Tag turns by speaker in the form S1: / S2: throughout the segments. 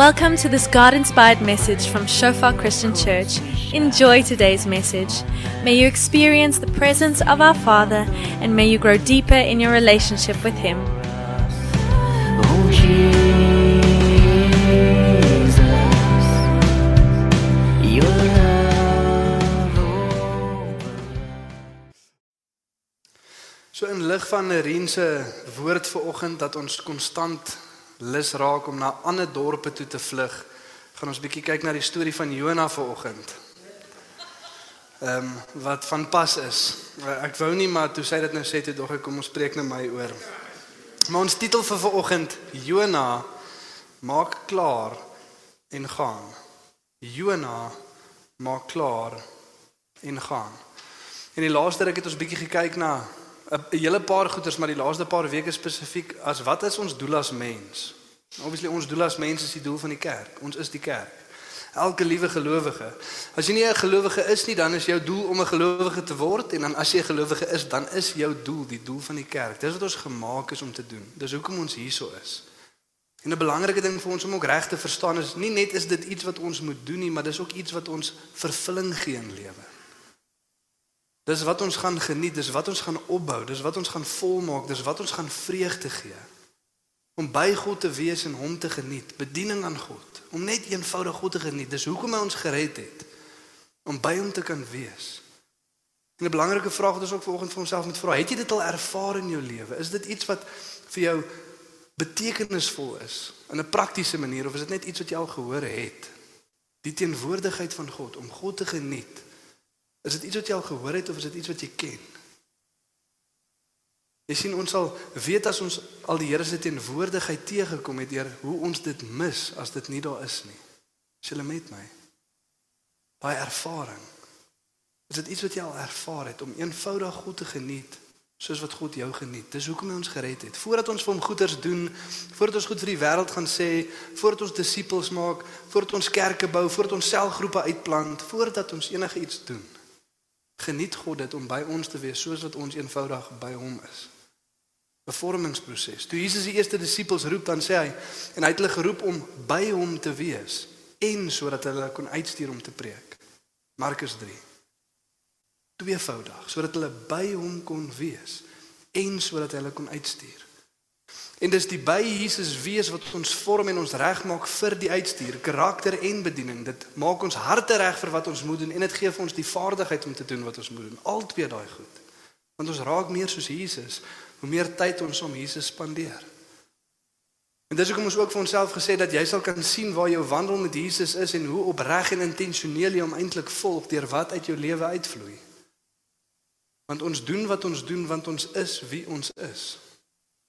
S1: Welcome to this God inspired message from Shofar Christian Church. Enjoy today's message. May you experience the presence of our Father and may you grow deeper in your relationship with Him.
S2: Oh Jesus, your love.
S3: So in lig van Nerien se woord vir oggend dat ons konstant lus raak om na ander dorpe toe te vlug, gaan ons bietjie kyk na die storie van Jona vir oggend. Ehm um, wat van pas is. Eh, Ek wou nie maar toe sy dit nou sê toe dog ek kom ons preek net my oor. Maar ons titel vir vanoggend Jona maak klaar en gaan. Jona maak klaar en gaan. En die laaste ruk het ons bietjie gekyk na 'n hele paar goeters, maar die laaste paar weke spesifiek as wat is ons doel as mens? Obviously ons doel as mens is die doel van die kerk. Ons is die kerk. Elke liewe gelowige. As jy nie 'n gelowige is nie, dan is jou doel om 'n gelowige te word en dan as jy 'n gelowige is, dan is jou doel die doel van die kerk. Dis wat ons gemaak is om te doen. Dis hoekom ons hierso is. En 'n belangrike ding vir ons om ook reg te verstaan is nie net is dit iets wat ons moet doen nie, maar dis ook iets wat ons vervulling gee in lewe. Dis wat ons gaan geniet, dis wat ons gaan opbou, dis wat ons gaan volmaak, dis wat ons gaan vreugde gee. Om by God te wees en hom te geniet, bediening aan God, om net eenvoudig God te geniet. Dis hoekom hy ons gered het. Om by hom te kan wees. En 'n belangrike vraag wat ons ook vanoggend vir onsself moet vra, het jy dit al ervaar in jou lewe? Is dit iets wat vir jou betekenisvol is in 'n praktiese manier of is dit net iets wat jy al gehoor het? Die teenwoordigheid van God om God te geniet. Is dit iets wat jy al gehoor het of is dit iets wat jy ken? Jy sien ons sal weet as ons al die Here se teenwoordigheid teëgekom het deur hoe ons dit mis as dit nie daar is nie. Is jy met my? Daai ervaring. Is dit iets wat jy al ervaar het om eenvoudig God te geniet soos wat God jou geniet? Dis hoekom hy ons gered het. Voordat ons vir hom goeders doen, voordat ons goed vir die wêreld gaan sê, voordat ons disippels maak, voordat ons kerke bou, voordat ons selgroepe uitplant, voordat ons enige iets doen. Geniet God dit om by ons te wees soos wat ons eenvoudig by hom is. 'n Vormingsproses. Toe Jesus die eerste disippels roep, dan sê hy en hy het hulle geroep om by hom te wees en sodat hulle kon uitstuur om te preek. Markus 3. Tweevoudig, sodat hulle by hom kon wees en sodat hulle kon uitstuur. En dis die by Jesus wees wat ons vorm en ons regmaak vir die uitstuur, karakter en bediening. Dit maak ons harte reg vir wat ons moet doen en dit gee vir ons die vaardigheid om te doen wat ons moet doen. Albei daai goed. Want ons raak meer soos Jesus hoe meer tyd ons om Jesus spandeer. En dis hoekom ons ook vir onsself gesê dat jy sal kan sien waar jou wandel met Jesus is en hoe opreg en intentioneel jy hom eintlik volg deur wat uit jou lewe uitvloei. Want ons doen wat ons doen want ons is wie ons is.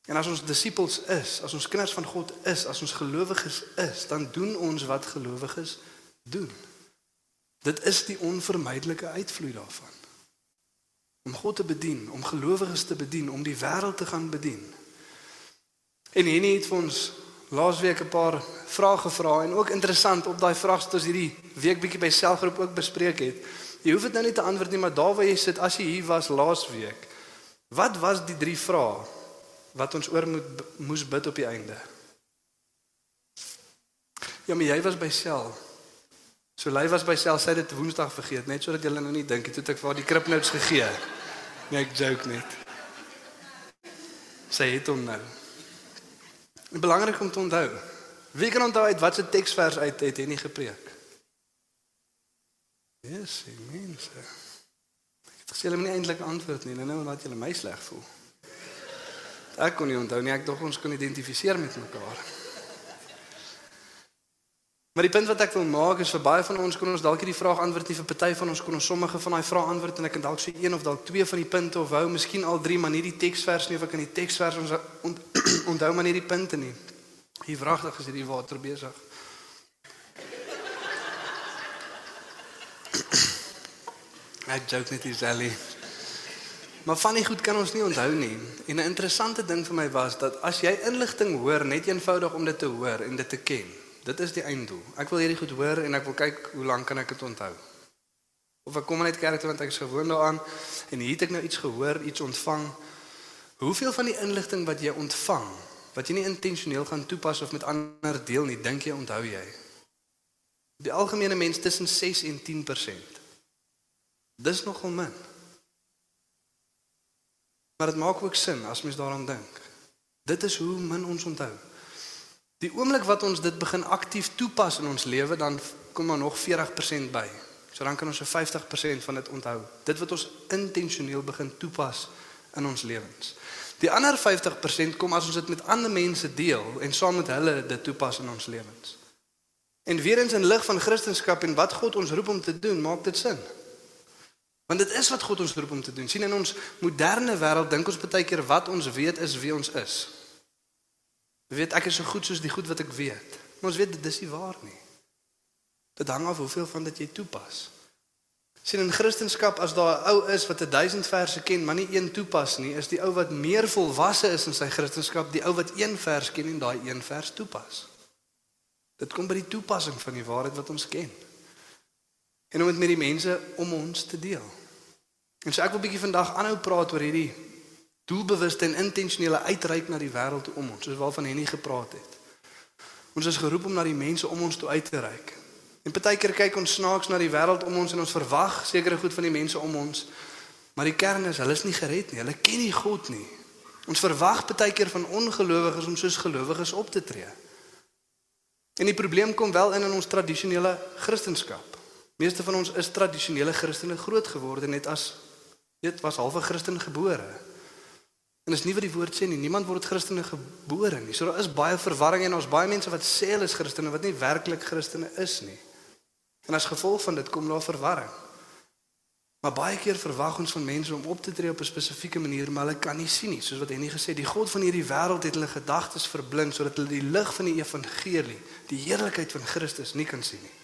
S3: En as ons disippels is, as ons kinders van God is, as ons gelowiges is, dan doen ons wat gelowiges doen. Dit is die onvermydelike uitvloei daarvan. Om God te bedien, om gelowiges te bedien, om die wêreld te gaan bedien. En Henny het vir ons laasweek 'n paar vrae gevra en ook interessant op daai vrae wat ons hierdie week bietjie by selfgroep ook bespreek het. Jy hoef dit nou nie te antwoord nie, maar daar waar jy sit as jy hier was laasweek, wat was die drie vrae wat ons oor moet moes bid op die einde? Ja, maar jy was by sel. So Lei was by sel, sy het dit Woensdag vergeet, net sodat julle nou nie dink het ek vir haar die kripnotes gegee. Nee, ek joke net. Sy het hom nou. Dit belangrik om te onthou. Wie kan onthou uit watter teksvers uit het hy nie gepreek? Yes, mense. Ek het gesê hulle moet nie eintlik antwoord nie, nou laat julle my sleg voel. Ek kon nie onthou nie, ek dink ons kon identifiseer met mekaar. Maar die punt wat ek wil maak is vir baie van ons kon ons dalk hierdie vraag antwoord nie vir party van ons kon ons sommige van daai vrae antwoord en ek kan dalk sê een of dalk twee van die punte of hou miskien al drie maar nie die teksvers nie of ek kan die teksvers ons ont, onthou maar nie die punte nie. Hier vragtig is hierdie water besig. Ek joke net Iseli. Maar van die goed kan ons nie onthou nie. En 'n interessante ding vir my was dat as jy inligting hoor net eenvoudig om dit te hoor en dit te ken, dit is die einddoel. Ek wil hierdie goed hoor en ek wil kyk hoe lank kan ek dit onthou. Of ek kom net kerk toe want ek is gewoond daaraan en hier het ek nou iets gehoor, iets ontvang. Hoeveel van die inligting wat jy ontvang wat jy nie intentioneel gaan toepas of met ander deel nie, dink jy onthou jy? Die algemene mens tussen 6 en 10%. Dis nogal min. Maar dit maak ook sin as mens daaraan dink. Dit is hoe min ons onthou. Die oomblik wat ons dit begin aktief toepas in ons lewe, dan kom daar nog 40% by. So dan kan ons so 50% van dit onthou. Dit wat ons intentioneel begin toepas in ons lewens. Die ander 50% kom as ons dit met ander mense deel en saam met hulle dit toepas in ons lewens. En weer eens in lig van Christendom en wat God ons roep om te doen, maak dit sin. Want dit is wat God ons roep om te doen. sien in ons moderne wêreld dink ons baie keer wat ons weet is wie ons is. Jy weet ek is so goed soos die goed wat ek weet. Maar ons weet dit is nie waar nie. Dit hang af hoeveel van dit jy toepas sien in Christendom as daar 'n ou is wat 1000 verse ken, maar nie een toepas nie, is die ou wat meer volwasse is in sy Christendom, die ou wat een vers ken en daai een vers toepas. Dit kom by die toepassing van die waarheid wat ons ken. En om dit met die mense om ons te deel. En so ek wil bietjie vandag aanhou praat oor hierdie doelbewuste en intentionele uitreik na die wêreld om ons, soos waarvan Henny gepraat het. Ons is geroep om na die mense om ons toe uit te reik. En partykeer kyk ons snaaks na die wêreld om ons en ons verwag sekere goed van die mense om ons. Maar die kern is hulle is nie gered nie. Hulle ken nie God nie. Ons verwag partykeer van ongelowiges om soos gelowiges op te tree. En die probleem kom wel in in ons tradisionele Christendom. Meeste van ons is tradisionele Christene groot geword net as dit was halfe Christen gebore. En dis nie wat die woord sê nie. Niemand word Christene gebore nie. So daar is baie verwarring en ons baie mense wat sê hulle is Christene wat nie werklik Christene is nie. En as gevolg van dit kom daar verwarring. Maar baie keer verwag ons van mense om op te tree op 'n spesifieke manier, maar hulle kan nie sien nie, soos wat hy nie gesê die God van hierdie wêreld het hulle gedagtes verblind sodat hulle die lig van die evangelie, die heerlikheid van Christus nie kan sien nie.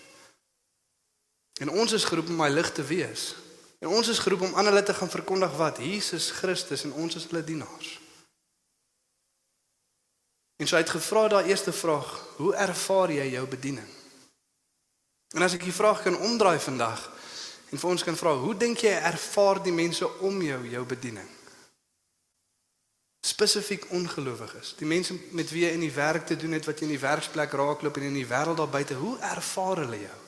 S3: En ons is geroep om hy lig te wees. En ons is geroep om aan hulle te gaan verkondig wat Jesus Christus en ons is hulle dienaars. En so het gevra daai eerste vraag, hoe ervaar jy jou bediening? En as ek die vraag kan omdraai vandag en vir ons kan vra, hoe dink jy ervaar die mense om jou jou bediening? Spesifiek ongelowiges, die mense met wie jy in die werk te doen het, wat jy in die werksplek raakloop en in die wêreld daar buite, hoe ervaar hulle jou?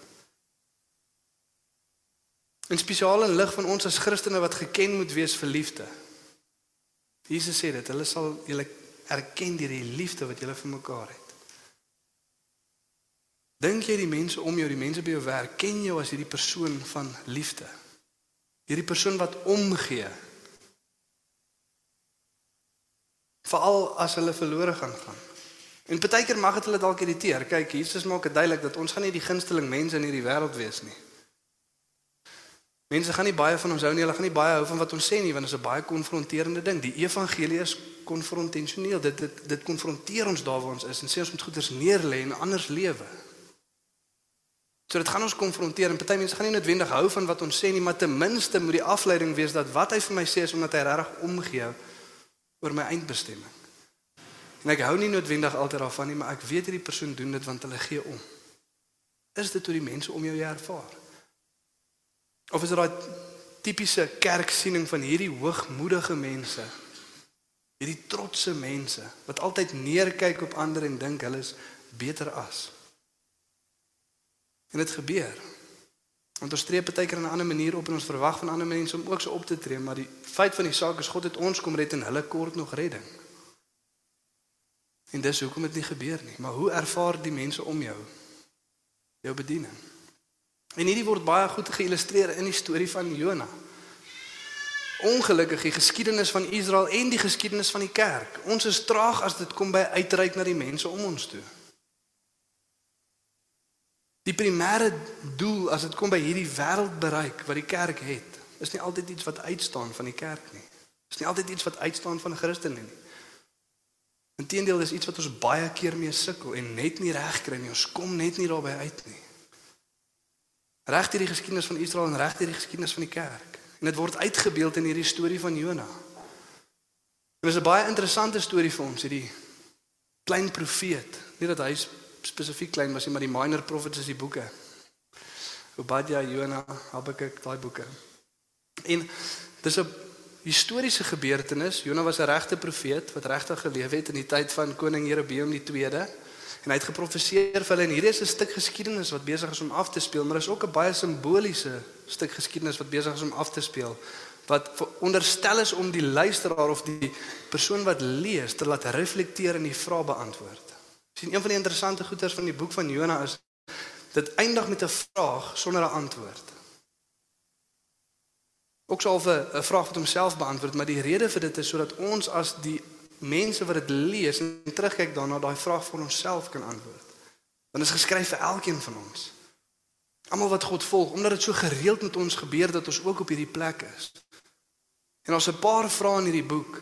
S3: In spesiaal in lig van ons as Christene wat geken moet wees vir liefde. Jesus sê dit, hulle sal julle erken deur die liefde wat julle vir mekaar het. Dink jy die mense om jou, die mense by jou werk, ken jou as hierdie persoon van liefde? Hierdie persoon wat omgee. Veral as hulle verlore gaan gaan. En partykeer mag dit hulle dalk irriteer. Kyk, Jesus maak dit duidelik dat ons gaan nie die gunsteling mense in hierdie wêreld wees nie. Mense gaan nie baie van ons hou nie. Hulle gaan nie baie hou van wat ons sê nie, want dit is 'n baie konfronterende ding. Die evangelie is konfrontensioneel. Dit dit dit konfronteer ons daar waar ons is en sê ons moet goeders neerlê en anders lewe. So dit gaan ons konfronteer en party mense gaan nie noodwendig hou van wat ons sê nie, maar ten minste moet die afleiding wees dat wat hy vir my sê is omdat hy regtig omgee oor my eindbestemming. En ek hou nie noodwendig altyd daarvan nie, maar ek weet hierdie persoon doen dit want hulle gee om. Is dit hoe die mense om jou ervaar? Of is dit daai tipiese kerksiening van hierdie hoogmoedige mense? Hierdie trotse mense wat altyd neerkyk op ander en dink hulle is beter as. En dit gebeur. Want ons tree baie keer in 'n ander manier op en ons verwag van ander mense om ook so op te tree, maar die feit van die saak is God het ons kom red en hulle kort nog redding. En dis hoekom dit nie gebeur nie. Maar hoe ervaar die mense om jou jou bediening? En hierdie word baie goed geïllustreer in die storie van Jona. Ongelukkig die geskiedenis van Israel en die geskiedenis van die kerk. Ons is traag as dit kom by uitreik na die mense om ons toe. Die primêre doel as dit kom by hierdie wêreldbereik wat die kerk het, is nie altyd iets wat uitstaan van die kerk nie. Is nie altyd iets wat uitstaan van Christene nie. Inteendeel is iets wat ons baie keer mee sukkel en net nie reg kry nie. Ons kom net nie daarby uit nie. Reg hierdie geskiedenis van Israel en reg hierdie geskiedenis van die kerk. En dit word uitgebeeld in hierdie storie van Jona. Dit is 'n baie interessante storie vir ons, hierdie klein profeet. Nie dat hy spesifiek klein was nie, maar die minor prophets is die boeke. Obadja, Jona, Habakuk, daai boeke. En dis 'n historiese gebeurtenis. Jona was 'n regte profeet wat regtig geleef het in die tyd van koning Jerobeam die 2de. En hy het geprofeseer vir hulle en hierdie is 'n stuk geskiedenis wat besig is om af te speel, maar is ook 'n baie simboliese stuk geskiedenis wat besig is om af te speel wat onderstel is om die luisteraar of die persoon wat lees te laat reflekteer en die vrae beantwoord. Sien een van die interessante goeters van die boek van Jona is dit eindig met 'n vraag sonder 'n antwoord. Ook 'n 'n vraag wat homself beantwoord, maar die rede vir dit is sodat ons as die mense wat dit lees en terugkyk daarna daai vraag vir onsself kan antwoord. Dit is geskryf vir elkeen van ons. Almal wat God volg, omdat dit so gereeld met ons gebeur dat ons ook op hierdie plek is. En ons 'n paar vrae in hierdie boek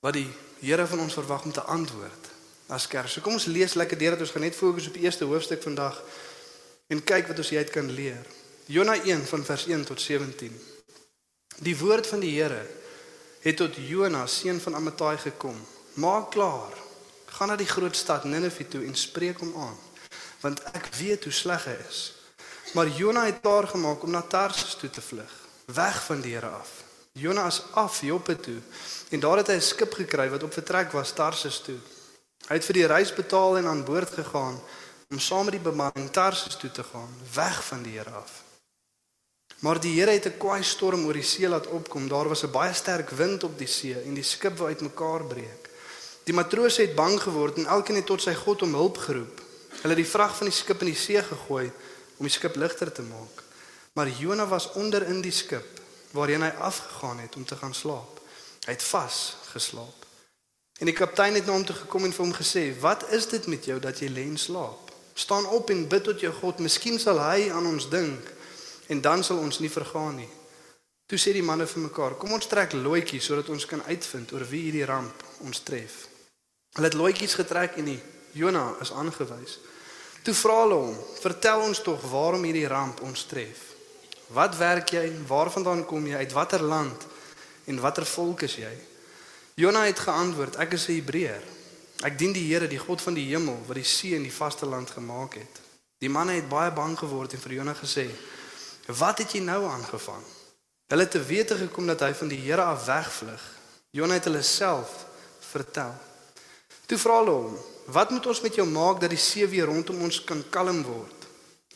S3: wat die Here van ons verwag om te antwoord as kerk. So kom ons lees lekker deur dat ons gaan net fokus op die eerste hoofstuk vandag en kyk wat ons hieruit kan leer. Jona 1 van vers 1 tot 17. Die woord van die Here het tot Jona seun van Amittai gekom. Maak klaar. Gaan na die groot stad Ninive toe en spreek hom aan, want ek weet hoe sleg hy is. Maar Jona het klaar gemaak om na Tarsus toe te vlug, weg van die Here af. Jona is af Joppe toe en daar het hy 'n skip gekry wat op vertrek was Tarsus toe. Hy het vir die reis betaal en aan boord gegaan om saam met die bemanning Tarsus toe te gaan, weg van die Here af. Maar die Here het 'n kwaai storm oor die see laat opkom. Daar was 'n baie sterk wind op die see en die skip wou uitmekaar breek. Die matrose het bang geword en elkeen het tot sy God om hulp geroep. Hulle het die vrag van die skip in die see gegooi om die skip ligter te maak. Maar Jona was onder in die skip waarheen hy afgegaan het om te gaan slaap. Hy het vas geslaap. En die kaptein het na hom toe gekom en vir hom gesê: "Wat is dit met jou dat jy lê en slaap? Staan op en bid tot jou God, miskien sal hy aan ons dink." En dan sal ons nie vergaan nie. Toe sê die manne vir mekaar: "Kom ons trek loetjies sodat ons kan uitvind oor wie hierdie ramp ons tref." Hulle het loetjies getrek en die Jona is aangewys. Toe vra hulle hom: "Vertel ons tog waarom hierdie ramp ons tref. Wat werk jy? Waarvandaan kom jy? Uit watter land? En watter volk is jy?" Jona het geantwoord: "Ek is 'n Hebreër. Ek dien die Here, die God van die hemel wat die see en die vaste land gemaak het." Die manne het baie bang geword en vir Jona gesê: Wat het jy nou aangevang? Hulle het te wete gekom dat hy van die Here af wegvlug. Jona het hulle self vertel. Toe vra hulle hom: "Wat moet ons met jou maak dat die see weer rondom ons kan kalm word?"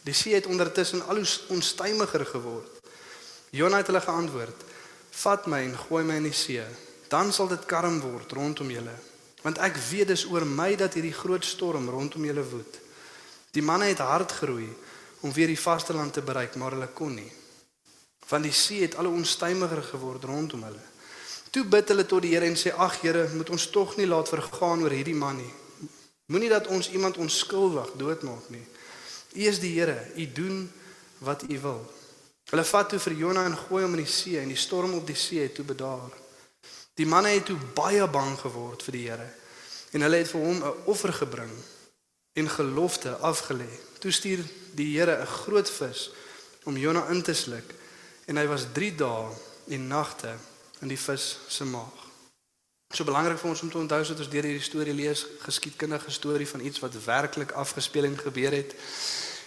S3: Die see het ondertussen al hoe onstuimiger geword. Jona het hulle geantwoord: "Vat my en gooi my in die see, dan sal dit kalm word rondom julle, want ek weet dis oor my dat hierdie groot storm rondom julle woed." Die manne het hard geroei om weer die vasteland te bereik, maar hulle kon nie. Want die see het al hoe onstuimiger geword rondom hulle. Toe bid hulle tot die Here en sê: "Ag Here, moet ons tog nie laat vergaan oor hierdie man nie. Moenie dat ons iemand onskuldig doodmaak nie. U is die Here, u doen wat u wil." Hulle vat toe vir Jona en gooi hom in die see en die storm op die see het toe bedaar. Die manne het toe baie bang geword vir die Here en hulle het vir hom 'n offer gebring en gelofte afgelê. Toe stuur die Here 'n groot vis om Jona in te sluk en hy was 3 dae en nagte in die vis se maag. So belangrik vir ons om te onthou dat ons deur hierdie storie lees, geskiedkundige storie van iets wat werklik afgespeel en gebeur het.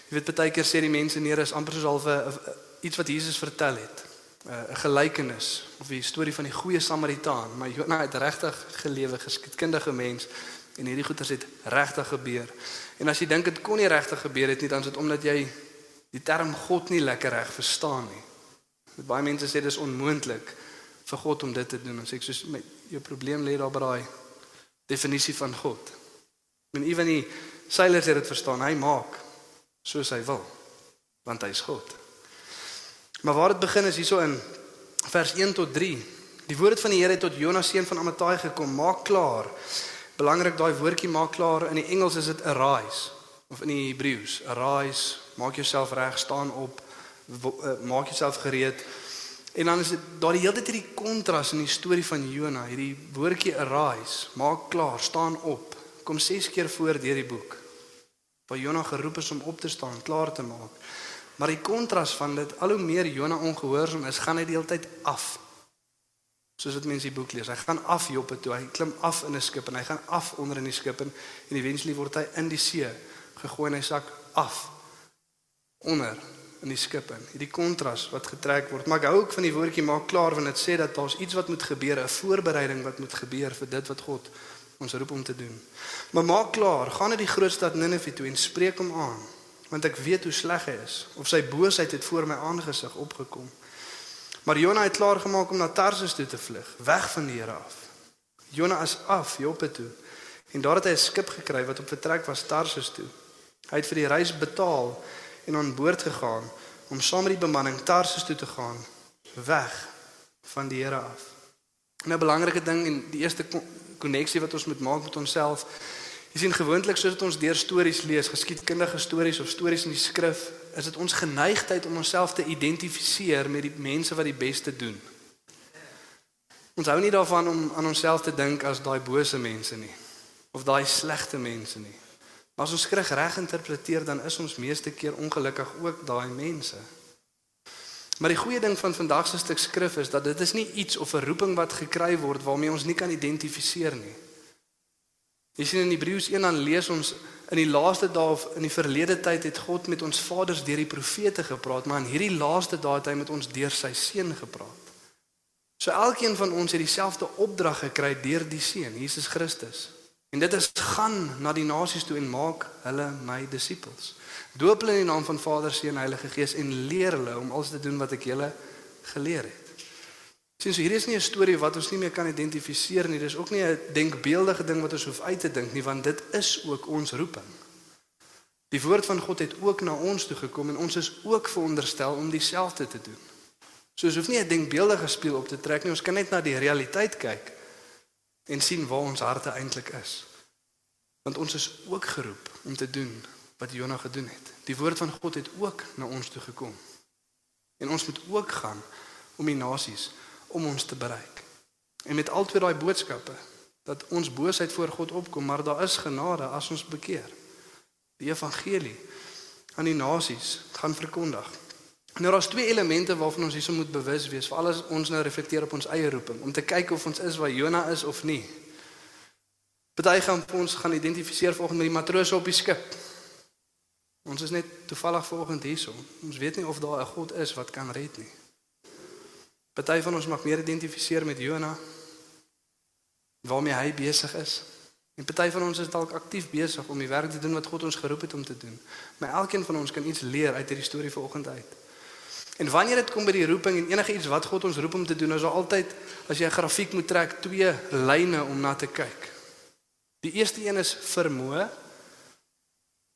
S3: Jy weet baie keer sê die mense neer is amper soos half 'n iets wat Jesus vertel het. 'n gelykenis of die storie van die goeie Samaritaan, maar Jona het regtig gelewe geskiedkundige mens en hierdie goeters het regtig gebeur. En as jy dink dit kon nie regtig gebeur het nie, dan is dit omdat jy die term God nie lekker reg verstaan nie. Met baie mense sê dis onmoontlik vir God om dit te doen. Ons sê ek soos my jou probleem lê daar by daai definisie van God. En ewen die seilers het dit verstaan. Hy maak soos hy wil want hy is God. Maar waar dit begin is hierso in vers 1 tot 3. Die woord van die Here het tot Jonas seun van Amittai gekom. Maak klaar belangrik daai woordjie maak klaar. In die Engels is dit arise of in die Hebreëus arise maak jouself reg staan op eh, maak jouself gereed. En dan is dit daai hele tyd hierdie kontras in die storie van Jona hierdie woordjie arise maak klaar staan op kom 6 keer voor deur die boek waar Jona geroep is om op te staan klaar te maak. Maar die kontras van dit al hoe meer Jona ongehoorsaam is gaan hy die hele tyd af soos wat mense die boek lees. Hy gaan af Joppe toe. Hy klim af in 'n skip en hy gaan af onder in die skip en eventually word hy in die see gegooi en hy sak af onder in die skip in. Hierdie kontras wat getrek word. Maar ek hou ook van die woordjie maak klaar want dit sê dat daar's iets wat moet gebeur, 'n voorbereiding wat moet gebeur vir dit wat God ons roep om te doen. Maar maak klaar, gaan na die groot stad Ninive toe en spreek hom aan, want ek weet hoe sleg hy is of sy boosheid het voor my aangesig opgekom. Maar Jona het klaar gemaak om na Tarsus toe te vlug, weg van die Here af. Jona is af Joppe toe en daar het hy 'n skip gekry wat op vertrek was Tarsus toe. Hy het vir die reis betaal en aan boord gegaan om saam met die bemanning Tarsus toe te gaan, weg van die Here af. 'n Belangrike ding en die eerste koneksie wat ons moet maak met onsself. Jy sien gewoonlik soos ons deur stories lees, geskiedkundige stories of stories in die skrif, is dit ons geneigtheid om onsself te identifiseer met die mense wat die beste doen. Ons hou nie daarvan om aan onsself te dink as daai bose mense nie of daai slegte mense nie. Maar as ons skrik reg interpreteer, dan is ons meeste keer ongelukkig ook daai mense. Maar die goeie ding van vandag se stuk skrif is dat dit is nie iets of 'n roeping wat gekry word waarmee ons nie kan identifiseer nie. Jy sien in Hebreërs 1 dan lees ons in die laaste dae of in die verlede tyd het God met ons vaders deur die profete gepraat, maar in hierdie laaste dae het hy met ons deur sy seun gepraat. So elkeen van ons het dieselfde opdrag gekry deur die seun, Jesus Christus. En dit is gaan na die nasies toe en maak hulle my disippels. Doop hulle in die naam van Vader, Seun en Heilige Gees en leer hulle om alles te doen wat ek julle geleer het. Sien, so hier is nie 'n storie wat ons nie meer kan identifiseer nie. Dis ook nie 'n denkbeeldige ding wat ons hoef uit te dink nie, want dit is ook ons roeping. Die woord van God het ook na ons toe gekom en ons is ook veronderstel om dieselfde te doen. So ons hoef nie 'n denkbeeldige spieël op te trek nie. Ons kan net na die realiteit kyk en sien waar ons harte eintlik is. Want ons is ook geroep om te doen wat Jona gedoen het. Die woord van God het ook na ons toe gekom. En ons moet ook gaan om die nasies om ons te bereik. En met al twee daai boodskappe dat ons boosheid voor God opkom, maar daar is genade as ons bekeer. Die evangelie aan die nasies gaan verkondig. Nou daar's twee elemente waarvan ons hierso moet bewus wees, veral as ons nou reflekteer op ons eie roeping, om te kyk of ons is waar Jona is of nie. Party gaan ons gaan identifiseer volgens met die matrose op die skip. Ons is net toevallig vanoggend hierso. Ons weet nie of daar 'n God is wat kan red nie. Party van ons mag meer identifiseer met Jona waarmee hy besig is. En party van ons is dalk aktief besig om die werk te doen wat God ons geroep het om te doen. Maar elkeen van ons kan iets leer uit hierdie storie vanoggend uit. En wanneer dit kom by die roeping en enige iets wat God ons roep om te doen, is daar altyd as jy 'n grafiek moet trek, twee lyne om na te kyk. Die eerste een is vermoë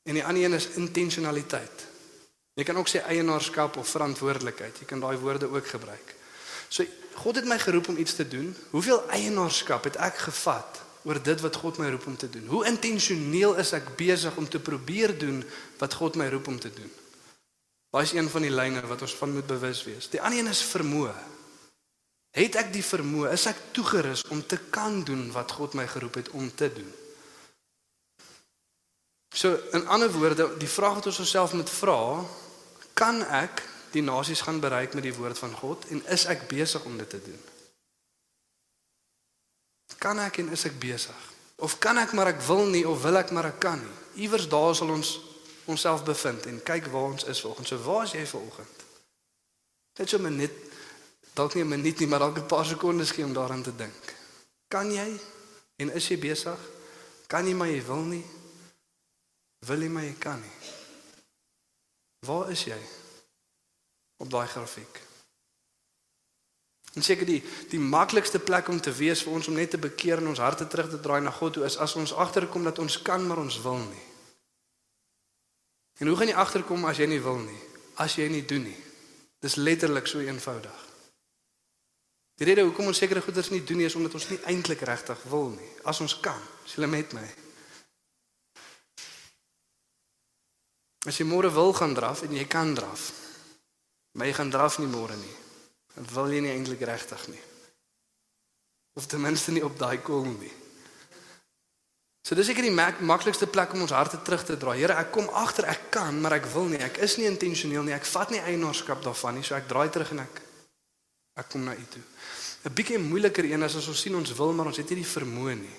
S3: en die ander een is intentionaliteit. Jy kan ook sê eienaarskap of verantwoordelikheid. Jy kan daai woorde ook gebruik. So God het my geroep om iets te doen. Hoeveel eienaarskap het ek gevat oor dit wat God my roep om te doen? Hoe intentioneel is ek besig om te probeer doen wat God my roep om te doen? Daai is een van die lyne wat ons van moet bewus wees. Die ander een is vermoë. Het ek die vermoë? Is ek toegerus om te kan doen wat God my geroep het om te doen? So in ander woorde, die vraag wat ons osself moet vra, kan ek die nasies gaan bereik met die woord van God en is ek besig om dit te doen? Kan ek en is ek besig? Of kan ek maar ek wil nie of wil ek maar ek kan nie? Iewers daar sal ons onsself bevind en kyk waar ons is vanoggend. So waar is jy vanoggend? Net so 'n minuut, dalk nie 'n minuut nie, maar dalk 'n paar sekondes gee om daaraan te dink. Kan jy en is jy besig? Kan jy maar jy wil nie? Wil jy maar jy kan nie? Waar is jy? Op daai grafiek. En seker die die maklikste plek om te wees vir ons om net te bekeer en ons harte terug te draai na God toe is as ons agterkom dat ons kan maar ons wil nie. En hoe gaan jy agterkom as jy nie wil nie? As jy nie doen nie. Dis letterlik so eenvoudig. Die rede hoekom ons sekere goeders nie doen nie is omdat ons nie eintlik regtig wil nie. As ons kan, is jy met my. As jy môre wil gaan draf en jy kan draf. Maar jy gaan draf nie môre nie. Dan wil jy nie eintlik regtig nie. Of ten minste nie op daai koel nie. So dis seker die mak maklikste plek om ons harte terug te draai. Here, ek kom agter ek kan, maar ek wil nie. Ek is nie intentioneel nie. Ek vat nie eienaarskap daarvan nie. So ek draai terug en ek ek kom na U toe. 'n Bietjie moeiliker een as ons sien ons wil, maar ons het nie die vermoë nie.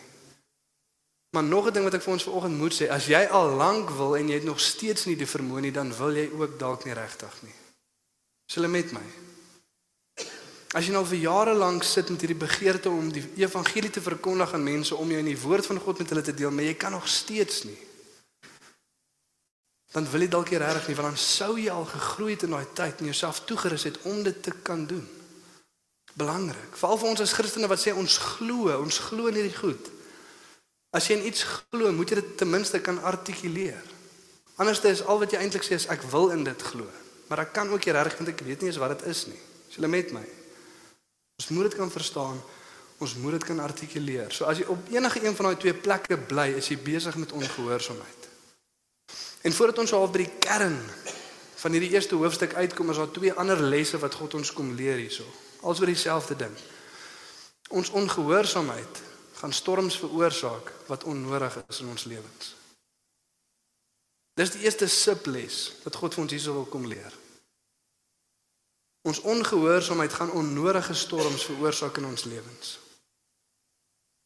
S3: Maar nog 'n ding wat ek vir ons vanoggend moet sê, as jy al lank wil en jy het nog steeds nie die vermoë nie, dan wil jy ook dalk nie regtig nie. Is hulle met my? As jy nou vir jare lank sit met hierdie begeerte om die evangelie te verkondig aan mense om jou in die woord van God met hulle te deel, maar jy kan nog steeds nie. Dan wil jy dalk nie regtig nie, want dan sou jy al gegroei het in daai tyd en jouself toegerus het om dit te kan doen. Belangrik, veral vir ons as Christene wat sê ons glo, ons glo in hierdie goed. As jy in iets glo, moet jy dit ten minste kan artikuleer. Anderste is al wat jy eintlik sê is ek wil in dit glo, maar ek kan ook nie regtig want ek weet nie eens wat dit is nie. Is julle met my? Ons moet dit kan verstaan. Ons moet dit kan artikuleer. So as jy op enige een van daai twee plekke bly, is jy besig met ongehoorsaamheid. En voordat ons half by die kern van hierdie eerste hoofstuk uitkom, is daar twee ander lesse wat God ons kom leer hierso. Als oor dieselfde ding. Ons ongehoorsaamheid gaan storms veroorsaak wat onnodig is in ons lewens. Dis die eerste subles wat God vir ons hierso wil kom leer. Ons ongehoorsaamheid gaan onnodige storms veroorsaak in ons lewens.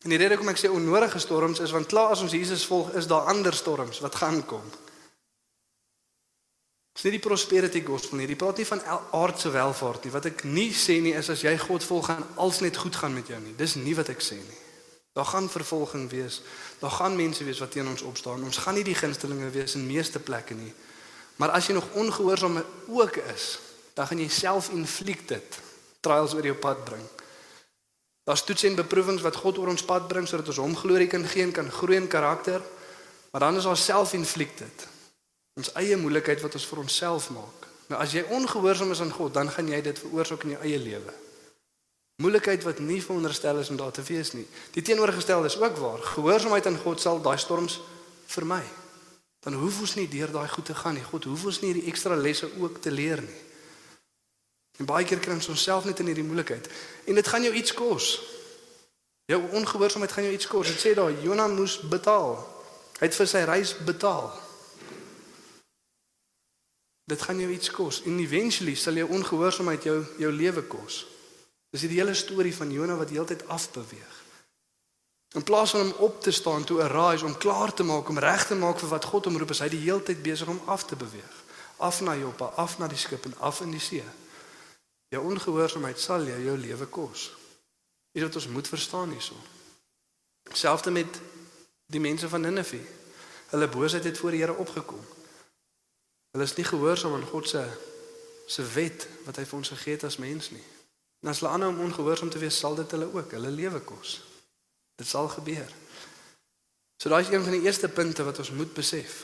S3: En die rede hoekom ek sê onnodige storms is want klaar as ons Jesus volg, is daar ander storms wat gaan kom. Dis nie die prosperity gospel nie. Dit praat nie van aardse welvaart nie. Wat ek nie sê nie is as jy God volg gaan alles net goed gaan met jou nie. Dis nie wat ek sê nie. Daar gaan vervolging wees. Daar gaan mense wees wat teen ons opstaan. Ons gaan nie die gunstelinge wees in meeste plekke nie. Maar as jy nog ongehoorsaam ook is, dan gaan jy self inflicted trials oor jou pad bring. Daar's toets en beproewings wat God oor ons pad bring sodat ons hom glorie kan gee en kan groei in karakter. Maar dan is ons self inflicted. Ons eie moeilikheid wat ons vir onsself maak. Nou as jy ongehoorsaam is aan God, dan gaan jy dit veroorsaak in jou eie lewe. Moeilikheid wat nie veronderstel is om daar te wees nie. Die teenoorgestelde is ook waar. Gehoorsaamheid aan God sal daai storms vermy. Dan hoef ons nie deur daai goed te gaan nie. God hoef ons nie hierdie ekstra lesse ook te leer nie. En baie keer kry ons onsself net in hierdie moeilikheid. En dit gaan jou iets kos. Jou ongehoorsaamheid gaan jou iets kos. Dit sê daar Jonah moes betaal. Hy het vir sy reis betaal. Dit gaan jou iets kos. En eventually sal jou ongehoorsaamheid jou jou lewe kos. Dis die hele storie van Jonah wat heeltyd afbeweeg. In plaas van om op te staan toe 'n rise om klaar te maak om reg te maak vir wat God hom roep, is hy die hele tyd besig om af te beweeg. Af na Joppa, af na die skip en af in die see. Jou ongehoorsaamheid sal jou jou lewe kos. Dis wat ons moet verstaan hierso. Selfs met die mense van Ninive. Hulle boosheid het voor die Here opgekom. Hulle is nie gehoorsaam aan God se se wet wat hy vir ons gegee het as mens nie. En as hulle aanhou om ongehoorsaam te wees, sal dit hulle ook hulle lewe kos. Dit sal gebeur. So daai is een van die eerste punte wat ons moet besef.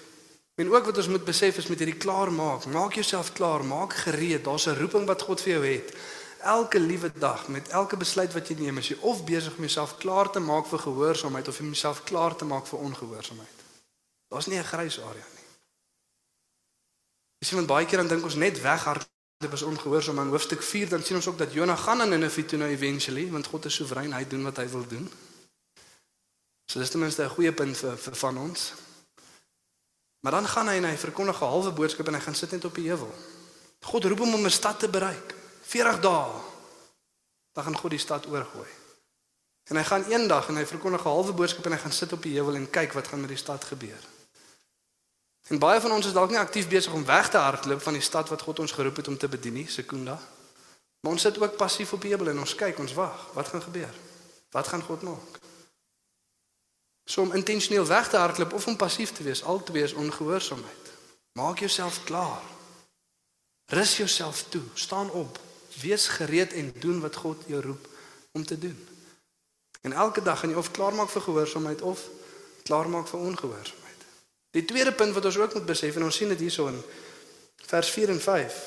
S3: En ook wat ons moet besef is met hierdie klaar maak. Maak jouself klaar, maak gereed. Daar's 'n roeping wat God vir jou het. Elke liewe dag met elke besluit wat jy neem, is jy of besig om jouself klaar te maak vir gehoorsaamheid of om jouself klaar te maak vir ongehoorsaamheid. Daar's nie 'n grys area nie. Jy sien want baie keer dan dink ons net weghardloop is ongehoorsaam in hoofstuk 4 dan sien ons ook dat Jonah gaan aan Nineve toe nou eventually want God is soewerein, hy doen wat hy wil doen. So dis ten minste 'n goeie punt vir, vir van ons. Maar dan gaan hy en hy verkondig 'n halwe boodskap en hy gaan sit net op die heuwel. God roep hom om 'n stad te bereik. 40 dae. Dan gaan God die stad oorgooi. En hy gaan eendag en hy verkondig 'n halwe boodskap en hy gaan sit op die heuwel en kyk wat gaan met die stad gebeur. En baie van ons is dalk nie aktief besig om weg te hardloop van die stad wat God ons geroep het om te bedien nie, Sekunda. Maar ons sit ook passief op die heuwel en ons kyk, ons wag. Wat gaan gebeur? Wat gaan God maak? So om intentioneel weg te hardloop of om passief te wees, albei is ongehoorsaamheid. Maak jouself klaar. Rus jouself toe, staan op, wees gereed en doen wat God jou roep om te doen. En elke dag gaan jy of klaarmaak vir gehoorsaamheid of klaarmaak vir ongehoorsaamheid. Die tweede punt wat ons ook moet besef en ons sien dit hierso in vers 4 en 5.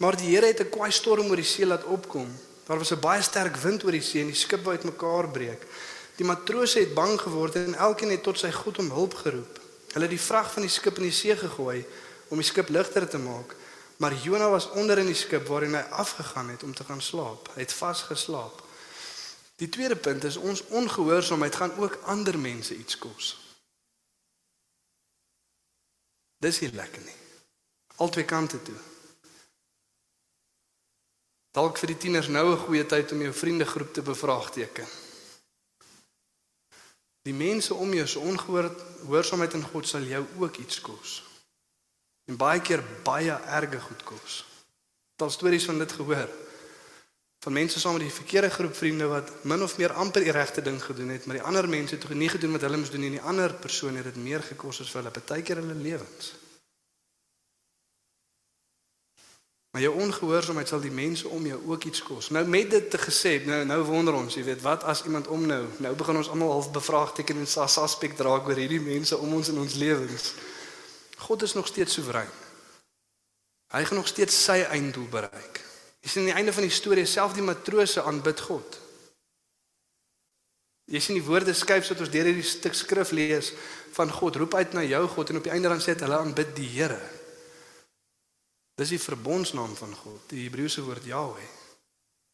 S3: Maar die Here het 'n kwaai storm oor die see laat opkom. Daar was 'n baie sterk wind oor die see en die skip wou uitmekaar breek. Die matrose het bang geword en elkeen het tot sy God om hulp geroep. Hulle het die vrag van die skip in die see gegooi om die skip ligter te maak, maar Jonah was onder in die skip waarin hy afgegaan het om te gaan slaap. Hy het vasgeslaap. Die tweede punt is ons ongehoorsaamheid gaan ook ander mense iets kos. Dis nie lekker nie. Albei kante toe. Dalk vir die tieners nou 'n goeie tyd om jou vriendegroep te bevraagteken. Die mense om jou se ongehoorsaamheid aan God sal jou ook iets kos. En baie keer baie erge goed kos. Daar stories van dit gehoor. Van mense saam met die verkeerde groep vriende wat min of meer amper die regte ding gedoen het, maar die ander mense het nie gedoen wat hulle moes doen nie en die ander persoon het dit meer gekos as vir hulle baie keer hulle lewens. Maar jou ongehoorsaamheid sal die mense om jou ook iets kos. Nou met dit te gesê, nou nou wonder ons, jy weet, wat as iemand om nou, nou begin ons almal half bevraagteken en suspek draak oor hierdie mense om ons in ons lewens. God is nog steeds soewerein. Hy gaan nog steeds sy einddoel bereik. Jy sien aan die einde van die storie self die matrose aanbid God. Jy sien die woorde skuif sodat ons deur hierdie stuk skrif lees van God roep uit na jou God en op die einde dan sê dit hulle aanbid die Here. Dis die verbondsnaam van God, die Hebreëse woord Yahweh.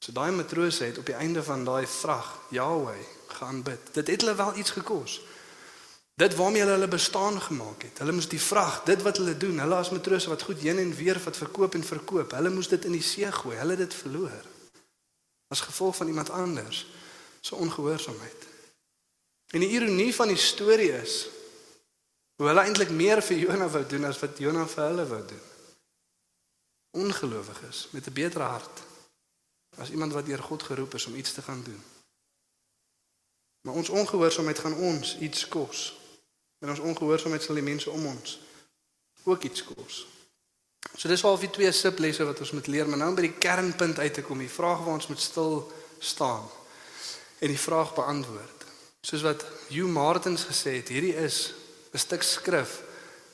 S3: So daai matrose het op die einde van daai vrag Yahweh geaanbid. Dit het hulle wel iets gekos. Dit waarmee hulle hulle bestaan gemaak het. Hulle moes die vrag, dit wat hulle doen, hulle as matrose wat goed heen en weer wat verkoop en verkoop, hulle moes dit in die see gooi. Hulle het dit verloor. As gevolg van iemand anders se so ongehoorsaamheid. En die ironie van die storie is hoe hulle eintlik meer vir Jonah wou doen as wat Jonah vir hulle wou doen. Ongelowiges met 'n beter hart as iemand wat deur God geroep is om iets te gaan doen. Maar ons ongehoorsaamheid gaan ons iets kos. En ons ongehoorsaamheid sal die mense om ons ook iets kos. So dis al die twee sublesse wat ons moet leer, maar nou by die kernpunt uit te kom, die vraag waar ons moet stil staan en die vraag beantwoord. Soos wat Hugh Martins gesê het, hierdie is 'n stuk skrif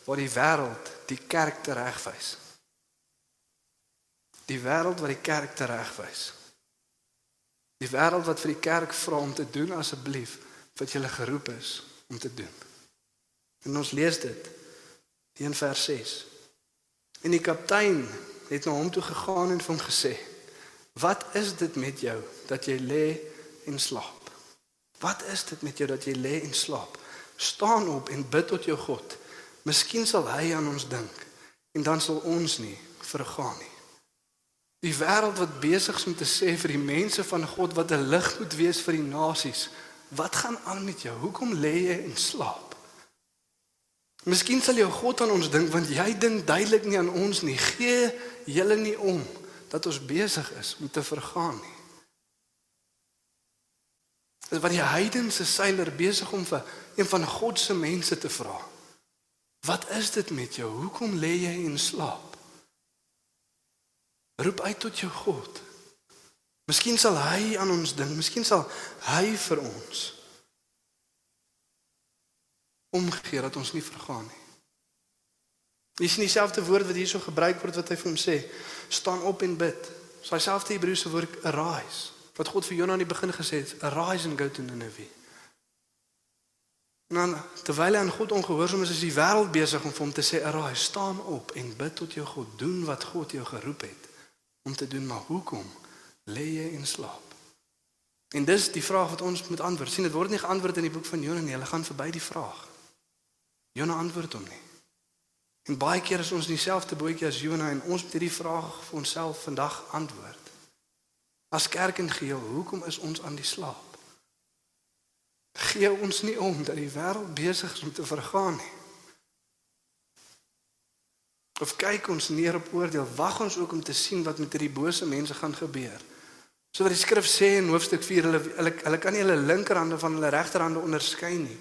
S3: waar die wêreld die kerk teregwys. Die wêreld wat die kerk teregwys. Die wêreld wat vir die kerk vra om te doen asseblief wat jy geroep is om te doen. En ons lees dit in vers 6. En die kaptein het na hom toe gegaan en hom gesê: "Wat is dit met jou dat jy lê en slaap? Wat is dit met jou dat jy lê en slaap? Staan op en bid tot jou God. Miskien sal hy aan ons dink en dan sal ons nie vergaan nie." Die wêreld wat besig is om te sê vir die mense van God wat 'n lig moet wees vir die nasies, wat gaan aan met jou? Hoekom lê jy en slaap? Miskien sal jou God aan ons dink want jy dink duidelik nie aan ons nie. Gee julle nie om dat ons besig is om te vergaan nie. Dis wat die heidense seiler besig om vir een van God se mense te vra. Wat is dit met jou? Hoekom lê jy en slaap? Roep uit tot jou God. Miskien sal hy aan ons dink. Miskien sal hy vir ons omgee dat ons nie vergaan nie. Dis nie dieselfde woord wat hierso gebruik word wat hy vir hom sê, staan op en bid. Dis so dieselfde Hebreëse woord arise wat God vir Jonah aan die begin gesê het, arise and go to Nineveh. En dan terwyl hy aan God ongehoorsaam is, is die wêreld besig om vir hom te sê arise, staan op en bid tot jou God, doen wat God jou geroep het om te doen, maar hoekom lê jy in slaap? En dis die vraag wat ons moet antwoord. sien dit word nie geantwoord in die boek van Jonah nie. Hulle gaan verby die vraag. Jona antwoord hom nie. En baie keer is ons dieselfde bootjie as Jona en ons moet hierdie vraag vir onsself vandag antwoord. As kerk en geheel, hoekom is ons aan die slaap? Gee ons nie om dat die wêreld besig is om te vergaan nie. Of kyk ons neer op oordeel, wag ons ook om te sien wat met hierdie bose mense gaan gebeur. So wat die skrif sê in hoofstuk 4, hulle hulle hulle kan nie hulle linkerhande van hulle regterhande onderskei nie.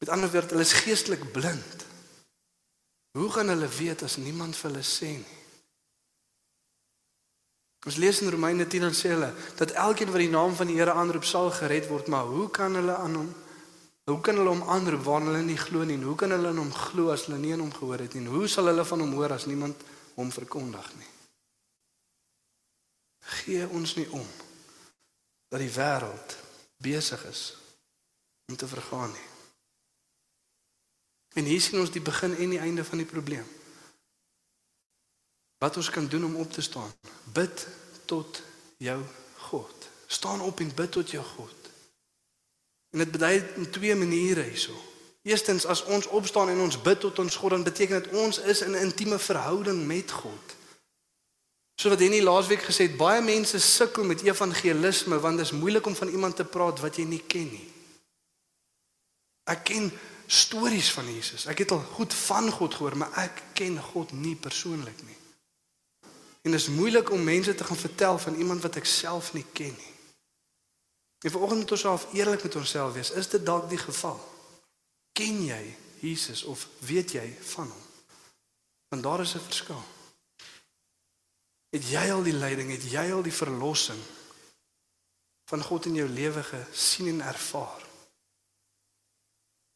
S3: Met ander woorde, hulle is geestelik blind. Hoe gaan hulle weet as niemand vir hulle sê nie? Ons lees in Romeine 10 en sê hulle dat elkeen wat die naam van die Here aanroep sal gered word, maar hoe kan hulle aan hom hoe kan hulle hom aanroep wanneer hulle nie glo nie? Hoe kan hulle in hom glo as hulle nie aan hom gehoor het nie? Hoe sal hulle van hom hoor as niemand hom verkondig nie? Gee ons nie om dat die wêreld besig is om te vergaan nie. En hier sien ons die begin en die einde van die probleem. Wat ons kan doen om op te staan. Bid tot jou God. Staan op en bid tot jou God. En dit bedui in twee maniere hierso. Eerstens as ons opstaan en ons bid tot ons God, dan beteken dit ons is in 'n intieme verhouding met God. So wat Henny laasweek gesê het, baie mense sukkel met evangelisme want dit is moeilik om van iemand te praat wat jy nie ken nie. Ek ken stories van Jesus. Ek het al goed van God gehoor, maar ek ken God nie persoonlik nie. En dit is moeilik om mense te gaan vertel van iemand wat ek self nie ken nie. En vanoggend moet ons self eerlik met onsself wees. Is dit dalk die geval? Ken jy Jesus of weet jy van hom? Want daar is 'n verskil. Het jy al die leiding, het jy al die verlossing van God in jou lewe gesien en ervaar?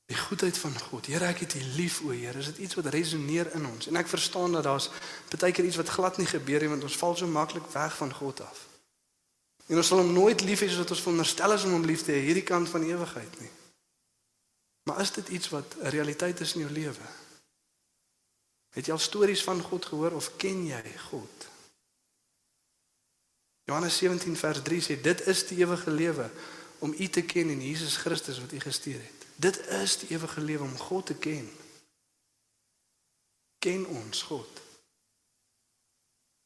S3: Die goedheid van God. Here, ek het U lief, o Heer. Is dit iets wat resoneer in ons? En ek verstaan dat daar's baie keer iets wat glad nie gebeur nie want ons val so maklik weg van God af. En ons sal hom nooit lief hê soos wat ons veronderstel is om hom lief te hê hierdie kant van ewigheid nie. Maar is dit iets wat 'n realiteit is in jou lewe? Het jy al stories van God gehoor of ken jy God? Johannes 17 vers 3 sê dit is die ewige lewe om U te ken en Jesus Christus wat U gestuur het. Dit is die ewige lewe om God te ken. Ken ons God.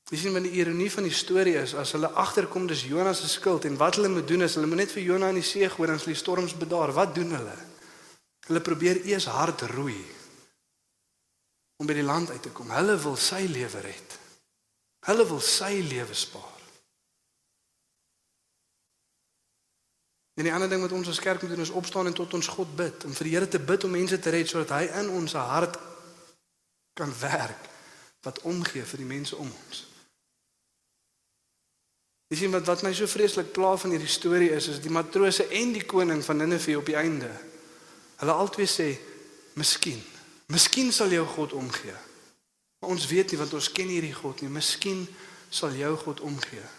S3: Jy sien wat die ironie van die storie is, as hulle agterkom dis Jonas se skuld en wat hulle moet doen is hulle moet net vir Jonas in die see gooi en as die storms bedaar, wat doen hulle? Hulle probeer eers hard roei om by die land uit te kom. Hulle wil sy lewe red. Hulle wil sy lewe spaar. En die ander ding wat ons as kerk moet doen is opstaan en tot ons God bid, om vir die Here te bid om mense te red sodat hy in ons hart kan werk wat omgee vir die mense om ons. Dis iemand wat my so vreeslik pla van hierdie storie is, is die matrose en die koning van Ninive op die einde. Hulle albei sê, "Miskien, miskien sal jou God omgee." Maar ons weet nie want ons ken hierdie God nie. Miskien sal jou God omgee.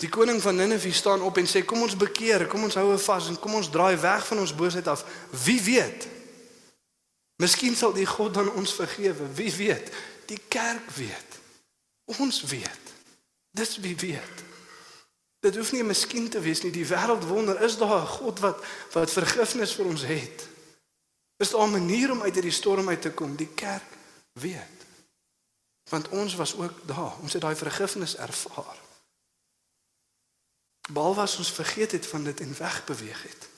S3: Die koning van Ninive staan op en sê kom ons bekeer, kom ons hou vas en kom ons draai weg van ons boosheid af. Wie weet? Miskien sal die God dan ons vergewe. Wie weet? Die kerk weet. Ons weet. Dis wie weet. Dit hoef nie miskien te wees nie. Die wêreld wonder, is daar 'n God wat wat vergifnis vir ons het? Is daar 'n manier om uit hierdie storm uit te kom? Die kerk weet. Want ons was ook daar. Ons het daai vergifnis ervaar. Behalwe as ons vergeet het van dit en wegbeweeg het.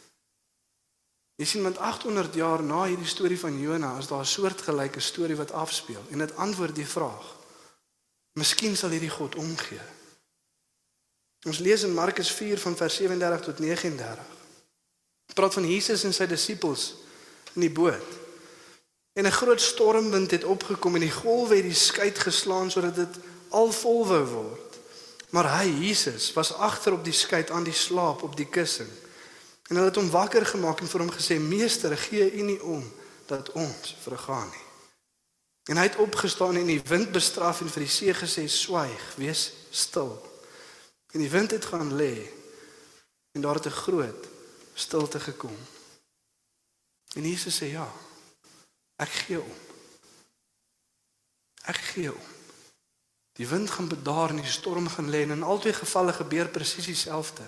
S3: Jy sien want 800 jaar na hierdie storie van Jona is daar 'n soortgelyke storie wat afspeel en dit antwoord die vraag. Miskien sal hierdie God omgee. Ons lees in Markus 4 van vers 37 tot 39. Dit praat van Jesus en sy disippels in die boot. En 'n groot stormwind het opgekom en die golwe het die skei geslaan sodat dit al vol wou word. Maar hy, Jesus, was agter op die skei aan die slaap op die kussing. En hulle het hom wakker gemaak en vir hom gesê: "Meester, gee U nie om dat ons vergaan nie." En hy het opgestaan en die wind bestraf en vir die see gesê: "Swyg, wees stil." En die wind het gaan lê en daar het 'n groot stilte gekom. En Jesus sê: "Ja, ek gee om. Ek gee om." Die wind gaan bedaar en die storm gaan lê en in albei gevalle gebeur presies dieselfde.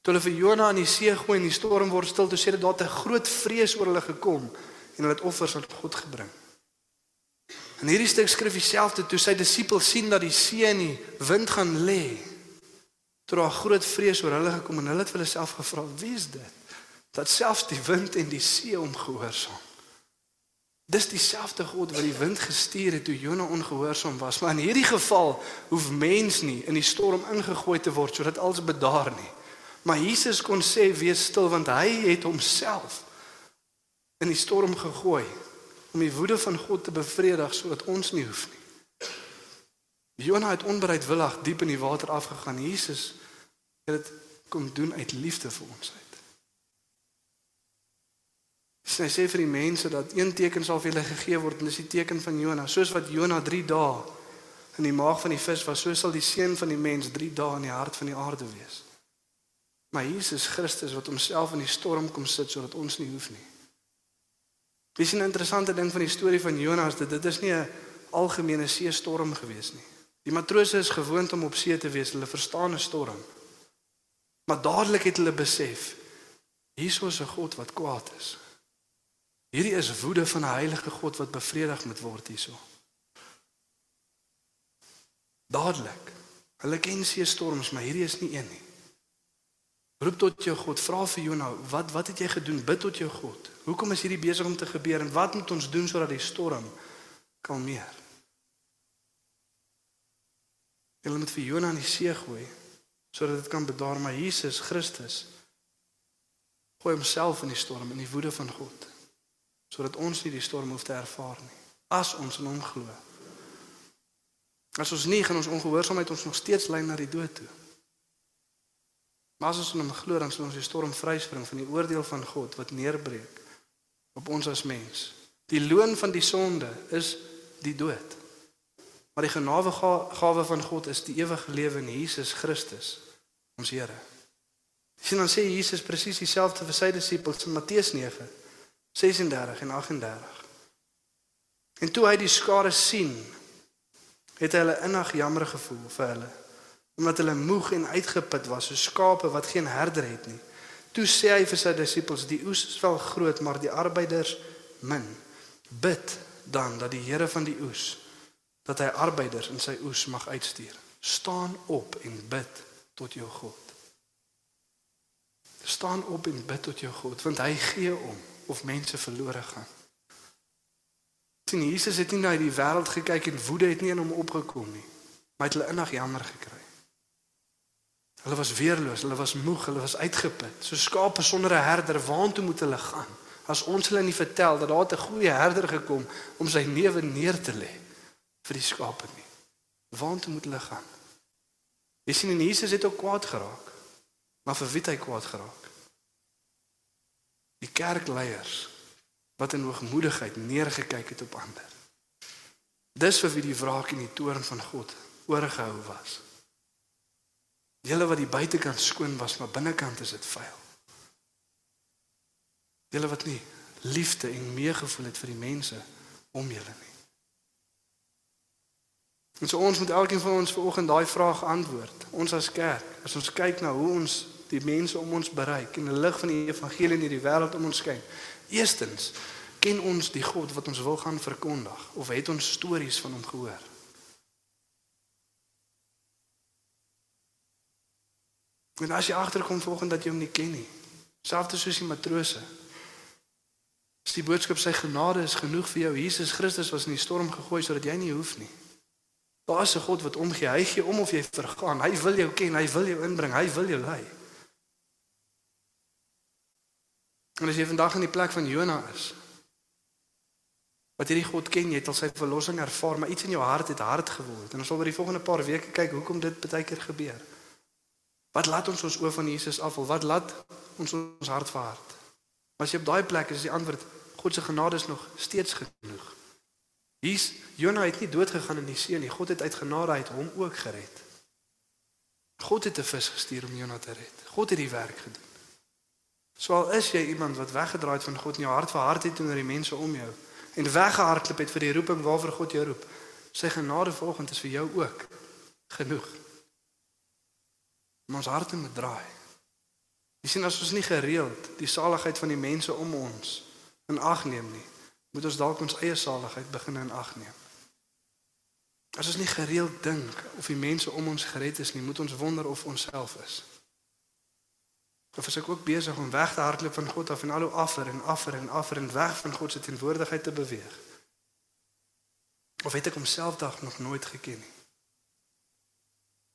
S3: Toe hulle vir Jona in die see gooi en die storm word stil, toe sê dit het 'n groot vrees oor hulle gekom en hulle het offers aan God gebring. En hierdie stuk skryf dieselfde toe sy disippels sien dat die see en die wind gaan lê. Toe daar groot vrees oor hulle gekom en hulle het vir hulle self gevra, "Wie is dit?" Dat selfs die wind en die see hom gehoorsaam. Dis dieselfde God wat die wind gestuur het toe Jona ongehoorsaam was, maar in hierdie geval hoef mens nie in die storm ingegooi te word sodat alles bedaar nie. Maar Jesus kon sê wees stil want hy het homself in die storm gegooi om die woede van God te bevredig sodat ons nie hoef nie. Jona het onbereidwillig diep in die water afgegaan. Jesus het dit kom doen uit liefde vir ons. Sy sê vir die mense dat een teken sal vir hulle gegee word en dis die teken van Jona. Soos wat Jona 3 dae in die maag van die vis was, so sal die seun van die mens 3 dae in die hart van die aarde wees. Maar Jesus Christus wat homself in die storm kom sit sodat ons nie hoef nie. Dis 'n interessante ding van die storie van Jona dit dit is nie 'n algemene see storm gewees nie. Die matrose is gewoond om op see te wees, hulle verstaan 'n storm. Maar dadelik het hulle besef hier is 'n God wat kwaad is. Hierdie is woede van 'n heilige God wat bevredig moet word hierso. Dadelik. Hulle ken see storms, maar hierdie is nie een nie. Roep tot jou God, vra vir Jona, wat wat het jy gedoen? Bid tot jou God. Hoekom is hierdie besig om te gebeur en wat moet ons doen sodat die storm kalmeer? Jy moet vir Jona in die see gooi sodat dit kan bedaar, maar Jesus Christus gooi homself in die storm in die woede van God sodat ons nie die storm hoef te ervaar nie as ons in hom glo. As ons nie gaan ons ongehoorsaamheid ons nog steeds lei na die dood toe. Maar as ons in hom glo dan sal ons die storm vryspring van die oordeel van God wat neerbreek op ons as mens. Die loon van die sonde is die dood. Maar die genadegawe van God is die ewige lewe in Jesus Christus, ons Here. Sien dan sê Jesus presies dieselfde vir sy disippels in Matteus 9 36 en 38. En toe hy die skare sien, het hy hulle innig jammer gevoel vir hulle, omdat hulle moeg en uitgeput was, so skape wat geen herder het nie. Toe sê hy vir sy disippels: "Die oes is wel groot, maar die arbeiders min. Bid dan dat die Here van die oes dat hy arbeiders in sy oes mag uitstuur. Staan op en bid tot jou God. Staan op en bid tot jou God, want hy gee om of mense verlore gaan. Sien Jesus het nie na die wêreld gekyk en woede het nie in hom opgekom nie. Maar het hulle innig jammer gekry. Hulle was weerloos, hulle was moeg, hulle was uitgeput. So skape sonder 'n herder, waartoe moet hulle gaan? As ons hulle nie vertel dat daar 'n goeie herder gekom om sy lewe neer te lê vir die skape nie. Waartoe moet hulle gaan? Jy sien en Jesus het ook kwaad geraak. Maar vir wie het hy kwaad geraak? Die kerkleiers wat in hoogmoedigheid neergekyk het op ander. Dis vir wie die wraak en die toorn van God oorgehou was. Julle wat die buitekant skoon was, maar binnekant is dit vuil. Julle wat nie liefde en meegevoel het vir die mense om julle nie. En so ons moet elkeen van ons vanoggend daai vraag antwoord. Ons as kerk, as ons kyk na hoe ons die mense om ons bereik en die lig van die evangelie in hierdie wêreld om ons skyn. Eerstens, ken ons die God wat ons wil gaan verkondig of het ons stories van hom gehoor? En as jy agterkom volgens dat jy hom nie ken nie, selfs soos die matrose. As die boodskap sy genade is genoeg vir jou, Jesus Christus was in die storm gegooi sodat jy nie hoef nie. Daar is 'n God wat omgee. Hy gee om of jy vergaan. Hy wil jou ken, hy wil jou inbring, hy wil jou lei. En as jy vandag in die plek van Jona is, wat hierdie God ken, jy het al sy verlossing ervaar, maar iets in jou hart het hard geword. En ons sal oor die volgende paar weke kyk hoekom dit baie keer gebeur. Wat laat ons ons oë van Jesus afval? Wat laat ons ons hart verhard? Maar as jy op daai plek is, is die antwoord God se genade is nog steeds genoeg. Hier's Jona het nie dood gegaan in die see nie. God het uit genade uit hom ook gered. God het 'n vis gestuur om Jona te red. God het die werk gedoen. Swaal is jy iemand wat weggedraai het van God in jou hart verhard het teenoor die mense om jou en weggehardloop het vir die roeping waarvoor God jou roep. Sy genade volgens is vir jou ook genoeg. Maar ons harte moet draai. Jy sien as ons nie gereeld die saligheid van die mense om ons in ag neem nie, moet ons dalk ons eie saligheid begin in ag neem. As ons nie gereeld dink of die mense om ons gered is nie, moet ons wonder of ons self is. Of is ek ook besig om weg te hardloop van God af en al hoe affer en affer en affer en weg van God se teenwoordigheid te beweeg? Of het ek homself dag nog nooit geken nie?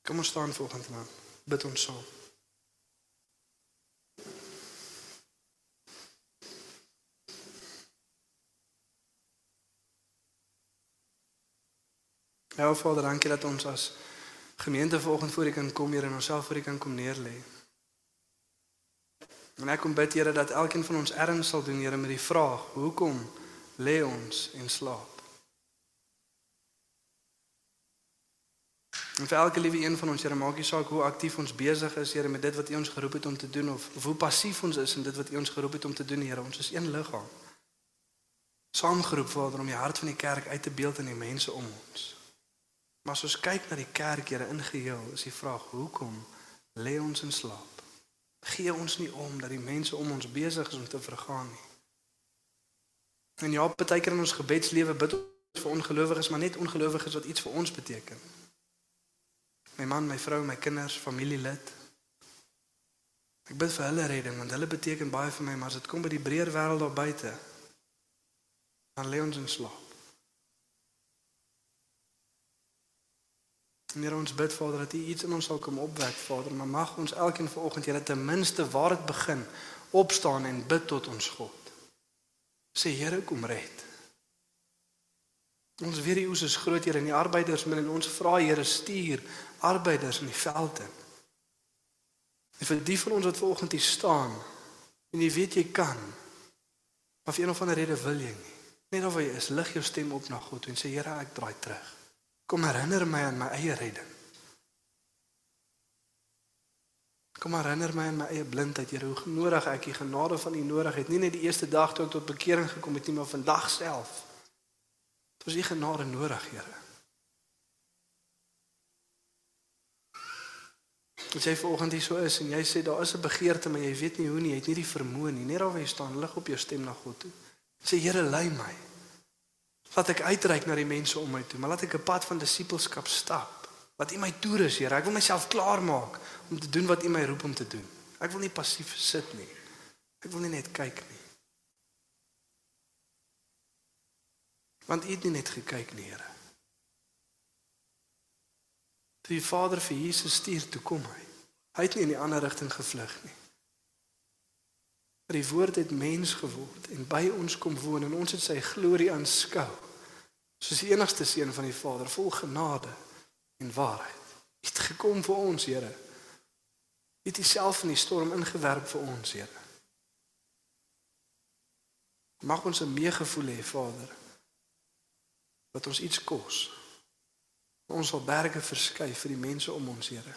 S3: Kom ons staan volgende maand. Bid ons saam. Ja, Vader, dankie dat ons as gemeente vanoggend voor U kan kom hier en onsself voor U kan kom neerlê. En ek kom bid Here dat elkeen van ons erns sal doen Here met die vraag: Hoekom lê ons en slaap? En vir elke liewe een van ons Here, maak nie saak hoe aktief ons besig is Here met dit wat U ons geroep het om te doen of, of hoe passief ons is in dit wat U ons geroep het om te doen Here, ons is een liggaam. Saamgeroep Vader om die hart van die kerk uit te beeld in die mense om ons. Maar as ons kyk na die kerk Here in geheel, is die vraag: Hoekom lê ons in slaap? Gee ons nie om dat die mense om ons besig is om te vergaan nie. En ja, baie keer in ons gebedslewe bid ons vir ongelowiges, maar net ongelowiges wat iets vir ons beteken. My man, my vrou, my kinders, familielid. Ek bid vir hulle redding want hulle beteken baie vir my, maar as dit kom by die breër wêreld daar buite, dan lê ons in slaap. Here ons bid Vader dat U iets in ons sal kom opwek Vader, maar mag ons elkeen vanoggend Here ten minste waar dit begin opstaan en bid tot ons God. Sê Here kom red. Ons weet oes is groot hier en die arbeiders min en ons vra Here stuur arbeiders in die veld in. En vir die van ons wat vanoggend hier staan en jy weet jy kan maar vir een of ander rede wil jy nie. Net of jy is lig jou stem op na God en sê Here ek draai terug. Kom herinner my aan my eie redding. Kom herinner my aan my eie blindheid, Here, hoe nodig ek die genade van U nodig het. Nie net die eerste dag toe ek tot bekering gekom het nie, maar vandag self. Dit was U genade nodig, Here. Jy vanoggend hier so is en jy sê daar is 'n begeerte maar jy weet nie hoe nie, jy het nie die vermoë nie. Net daar waar jy staan, lig op jou stem na God toe. Sê Here, lei my. Laat ek uitreik na die mense om my toe, maar laat ek 'n pad van disippelskap stap. Wat U my toerus, Here. Ek wil myself klaarmaak om te doen wat U my roep om te doen. Ek wil nie passief sit nie. Ek wil nie net kyk nie. Want U het nie net gekyk nie, Here. Toe die Vader vir Jesus stuur toe kom hy. Hy het nie in die ander rigting gevlug nie. Maar die woord het mens geword en by ons kom woon en ons het sy glorie aanskou. Soos die enigste seun van die Vader, vol genade en waarheid. Hy het gekom vir ons, Here. Hy het homself in die storm ingewerp vir ons, Here. Mag ons 'n meegevoel hê, Vader, wat ons iets kos. Ons sal berge verskuif vir die mense om ons, Here.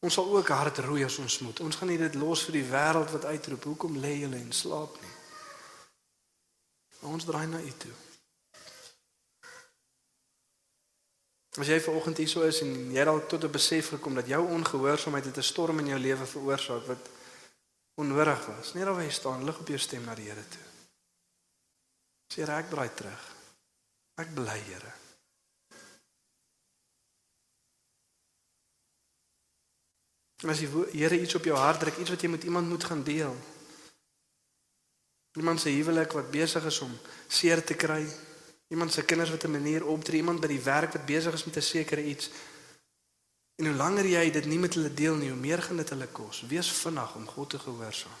S3: Ons sal ook hard roei as ons moet. Ons gaan nie dit los vir die wêreld wat uitroep, hoekom lê julle en slaap nie? Maar ons draai na U toe. As jy vanoggend hier so is en jy dalk tot 'n besef gekom dat jou ongehoorsaamheid het 'n storm in jou lewe veroorsaak wat onnodig was. Net daar waar jy staan, lig op jou stem na die Here toe. Sê ek draai terug. Ek bly, Here. En as die Here iets op jou hart druk, iets wat jy met iemand moet gaan deel. Iemand se huwelik wat besig is om seer te kry, iemand se kinders wat 'n manier optree, iemand by die werk wat besig is met 'n sekere iets. En hoe langer jy dit nie met hulle deel nie, hoe meer gaan dit hulle kos. Wees vinnig om God te gehoorsaam.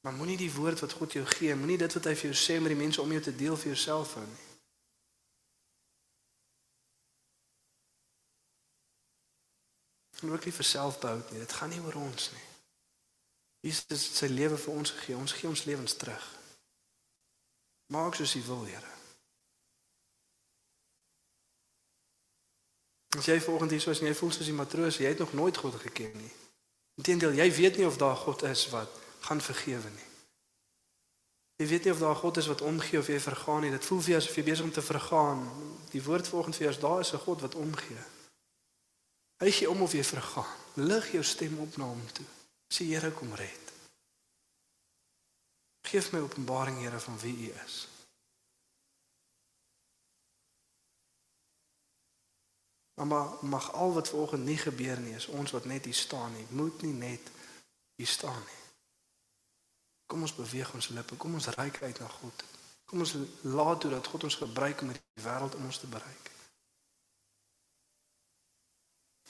S3: Maar moenie die woord wat God jou gee, moenie dit wat hy vir jou sê met die mense om jou te deel vir jouself hou nie. En ook nie vir selfbehoud nie. Dit gaan nie oor ons nie. Jesus het sy lewe vir ons gegee. Ons gee ons lewens terug. Maak soos U wil, Here. As jy vanoggend hier so is en jy voel soos die matroos, jy het nog nooit God geken nie. Inteendeel, jy weet nie of daar God is wat gaan vergewe nie. Jy weet nie of daar God is wat omgee of jy vergaan nie. Dit voel vir jou asof jy besig om te vergaan. Die woord vanoggend vir jou is daar is 'n God wat omgee. Hy gee om of jy vergaan. Lig jou stem op na hom toe. Sê Here kom red. Geef my openbaring Here van wie U is. Maar mag al wat vanoggend nie gebeur nie is ons wat net hier staan nie. Moet nie net hier staan nie. Kom ons beweeg ons lippe. Kom ons reik uit na God. Kom ons laat toe dat God ons gebruik om die wêreld om ons te bereik.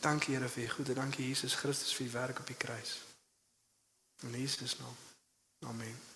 S3: Dankie Here vir u goeie. Dankie Jesus Christus vir u werk op die kruis. In Jesus naam. Amen.